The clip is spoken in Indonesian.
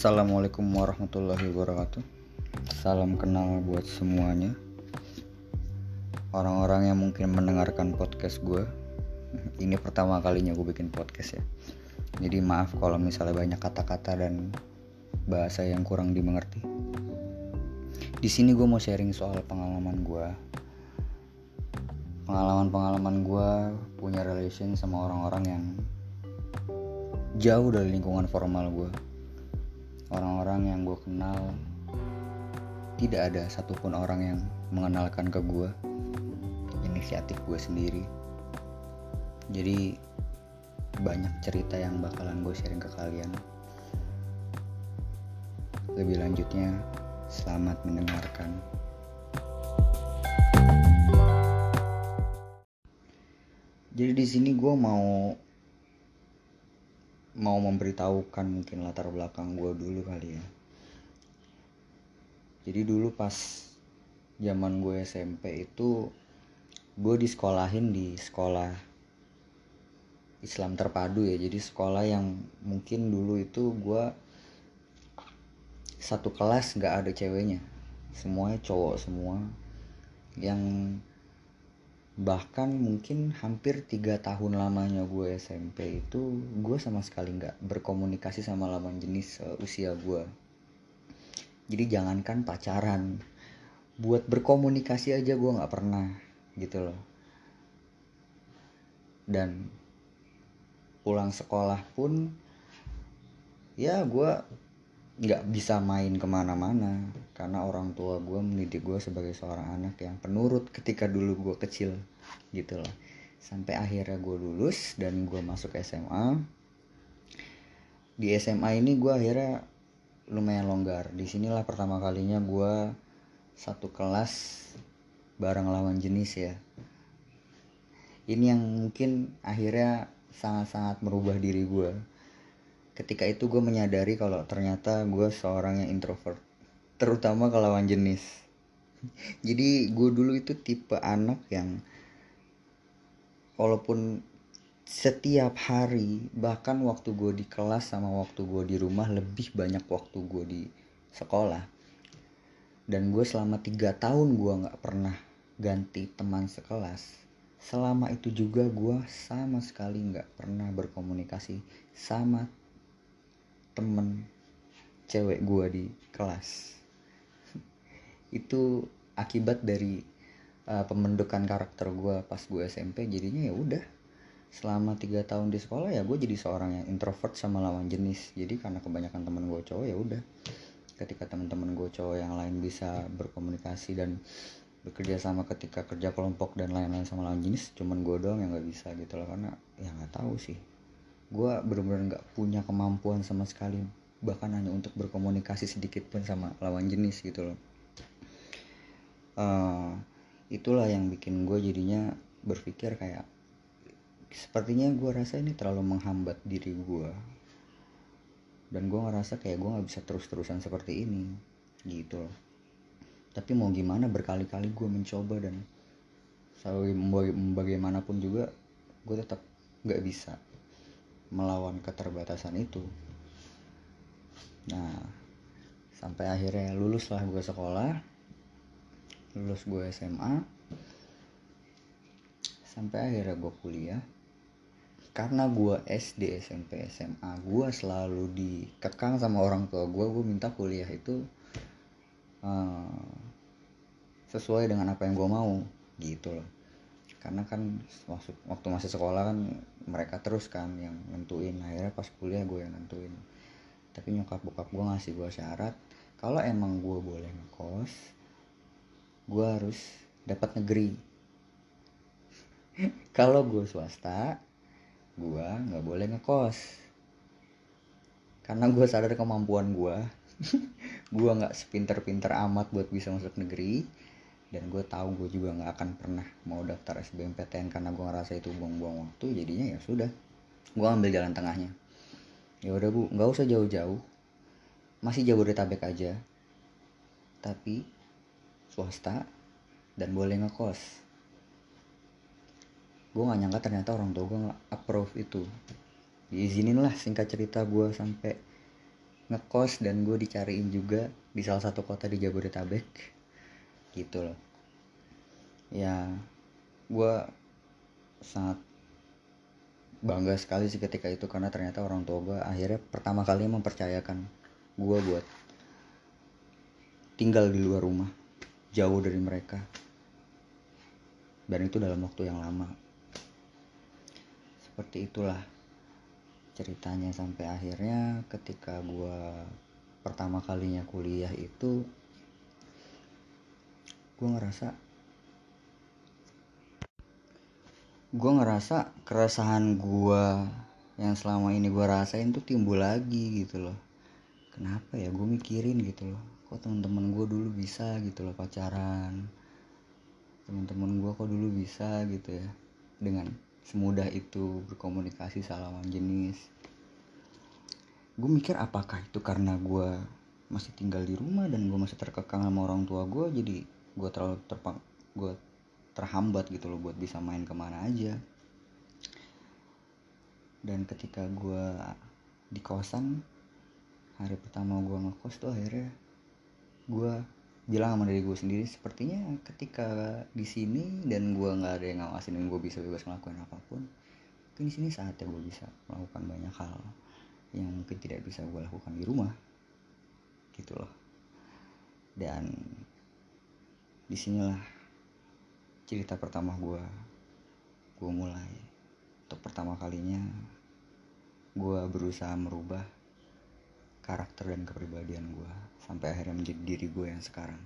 Assalamualaikum warahmatullahi wabarakatuh. Salam kenal buat semuanya. Orang-orang yang mungkin mendengarkan podcast gue Ini pertama kalinya gue bikin podcast ya. Jadi maaf kalau misalnya banyak kata-kata dan bahasa yang kurang dimengerti. Di sini gue mau sharing soal pengalaman gue Pengalaman-pengalaman gue punya relation sama orang-orang yang jauh dari lingkungan formal gue orang-orang yang gue kenal. Tidak ada satupun orang yang mengenalkan ke gue inisiatif gue sendiri. Jadi banyak cerita yang bakalan gue sharing ke kalian. Lebih lanjutnya selamat mendengarkan. Jadi di sini gue mau mau memberitahukan mungkin latar belakang gue dulu kali ya. Jadi dulu pas zaman gue SMP itu gue disekolahin di sekolah Islam terpadu ya. Jadi sekolah yang mungkin dulu itu gue satu kelas nggak ada ceweknya. Semuanya cowok semua yang bahkan mungkin hampir tiga tahun lamanya gue SMP itu gue sama sekali nggak berkomunikasi sama lawan jenis uh, usia gue. Jadi jangankan pacaran buat berkomunikasi aja gue nggak pernah gitu loh. Dan pulang sekolah pun ya gue nggak bisa main ke mana-mana karena orang tua gue mendidik gue sebagai seorang anak yang penurut ketika dulu gue kecil gitu loh sampai akhirnya gue lulus dan gue masuk SMA di SMA ini gue akhirnya lumayan longgar. Di sinilah pertama kalinya gue satu kelas bareng lawan jenis ya. Ini yang mungkin akhirnya sangat-sangat merubah diri gue ketika itu gue menyadari kalau ternyata gue seorang yang introvert terutama ke lawan jenis. Jadi gue dulu itu tipe anak yang walaupun setiap hari bahkan waktu gue di kelas sama waktu gue di rumah lebih banyak waktu gue di sekolah. Dan gue selama tiga tahun gue nggak pernah ganti teman sekelas. Selama itu juga gue sama sekali nggak pernah berkomunikasi sama temen cewek gue di kelas. Itu akibat dari uh, pembentukan karakter gue pas gue SMP jadinya ya udah selama tiga tahun di sekolah ya gue jadi seorang yang introvert sama lawan jenis. Jadi karena kebanyakan temen gue cowok ya udah. Ketika teman-teman gue cowok yang lain bisa berkomunikasi dan bekerja sama ketika kerja kelompok dan lain-lain sama lawan jenis cuman gue doang yang nggak bisa gitu loh. Karena ya nggak tahu sih gue bener-bener nggak punya kemampuan sama sekali bahkan hanya untuk berkomunikasi sedikit pun sama lawan jenis gitu loh. Uh, itulah yang bikin gue jadinya berpikir kayak sepertinya gue rasa ini terlalu menghambat diri gue dan gue ngerasa kayak gue nggak bisa terus-terusan seperti ini gitu loh. Tapi mau gimana berkali-kali gue mencoba dan bagaimanapun juga gue tetap nggak bisa melawan keterbatasan itu. Nah sampai akhirnya lulus lah gue sekolah lulus gue SMA sampai akhirnya gue kuliah. Karena gue SD SMP SMA gue selalu dikekang sama orang tua gue gue minta kuliah itu uh, sesuai dengan apa yang gue mau gitu loh karena kan waktu, waktu masih sekolah kan mereka terus kan yang nentuin. Akhirnya pas kuliah gue yang nentuin. Tapi nyokap bokap gue ngasih gue syarat kalau emang gue boleh ngekos gue harus dapat negeri. Kalau gue swasta gue nggak boleh ngekos. Karena gue sadar kemampuan gue. Gue nggak sepinter-pinter amat buat bisa masuk negeri dan gue tahu gue juga nggak akan pernah mau daftar SBMPTN karena gue ngerasa itu buang-buang waktu jadinya ya sudah. Gue ambil jalan tengahnya. Ya udah bu nggak usah jauh-jauh. Masih jauh dari tabek aja. Tapi swasta dan boleh ngekos. Gue nggak nyangka ternyata orang tua gue nggak approve itu. Diizinin lah singkat cerita gue sampai ngekos dan gue dicariin juga di salah satu kota di Jabodetabek gitu loh. Ya gue sangat bangga sekali sih ketika itu karena ternyata orang tua gue akhirnya pertama kali mempercayakan gue buat tinggal di luar rumah jauh dari mereka. Dan itu dalam waktu yang lama. Seperti itulah ceritanya sampai akhirnya ketika gue pertama kalinya kuliah itu gue ngerasa gue ngerasa keresahan gue yang selama ini gue rasain tuh timbul lagi gitu loh. Kenapa ya? Gue mikirin gitu loh. Kok teman-teman gue dulu bisa gitu loh pacaran? Teman-teman gue kok dulu bisa gitu ya? Dengan semudah itu berkomunikasi salaman jenis. Gue mikir apakah itu karena gue masih tinggal di rumah dan gue masih terkekang sama orang tua gue jadi gue terlalu terpang gue terhambat gitu loh buat bisa main ke mana aja. Dan ketika gue di kosan hari pertama gue ngekos tuh akhirnya gue bilang sama diri gue sendiri sepertinya ketika di sini dan gue nggak ada yang ngawasin dan gue bisa bebas ngelakuin apa pun mungkin di sini saatnya gue bisa melakukan banyak hal yang mungkin tidak bisa gue lakukan di rumah. Gitu loh. Dan di sinilah cerita pertama gue gue mulai. Untuk pertama kalinya gue berusaha merubah karakter dan kepribadian gue sampai akhirnya menjadi diri gue yang sekarang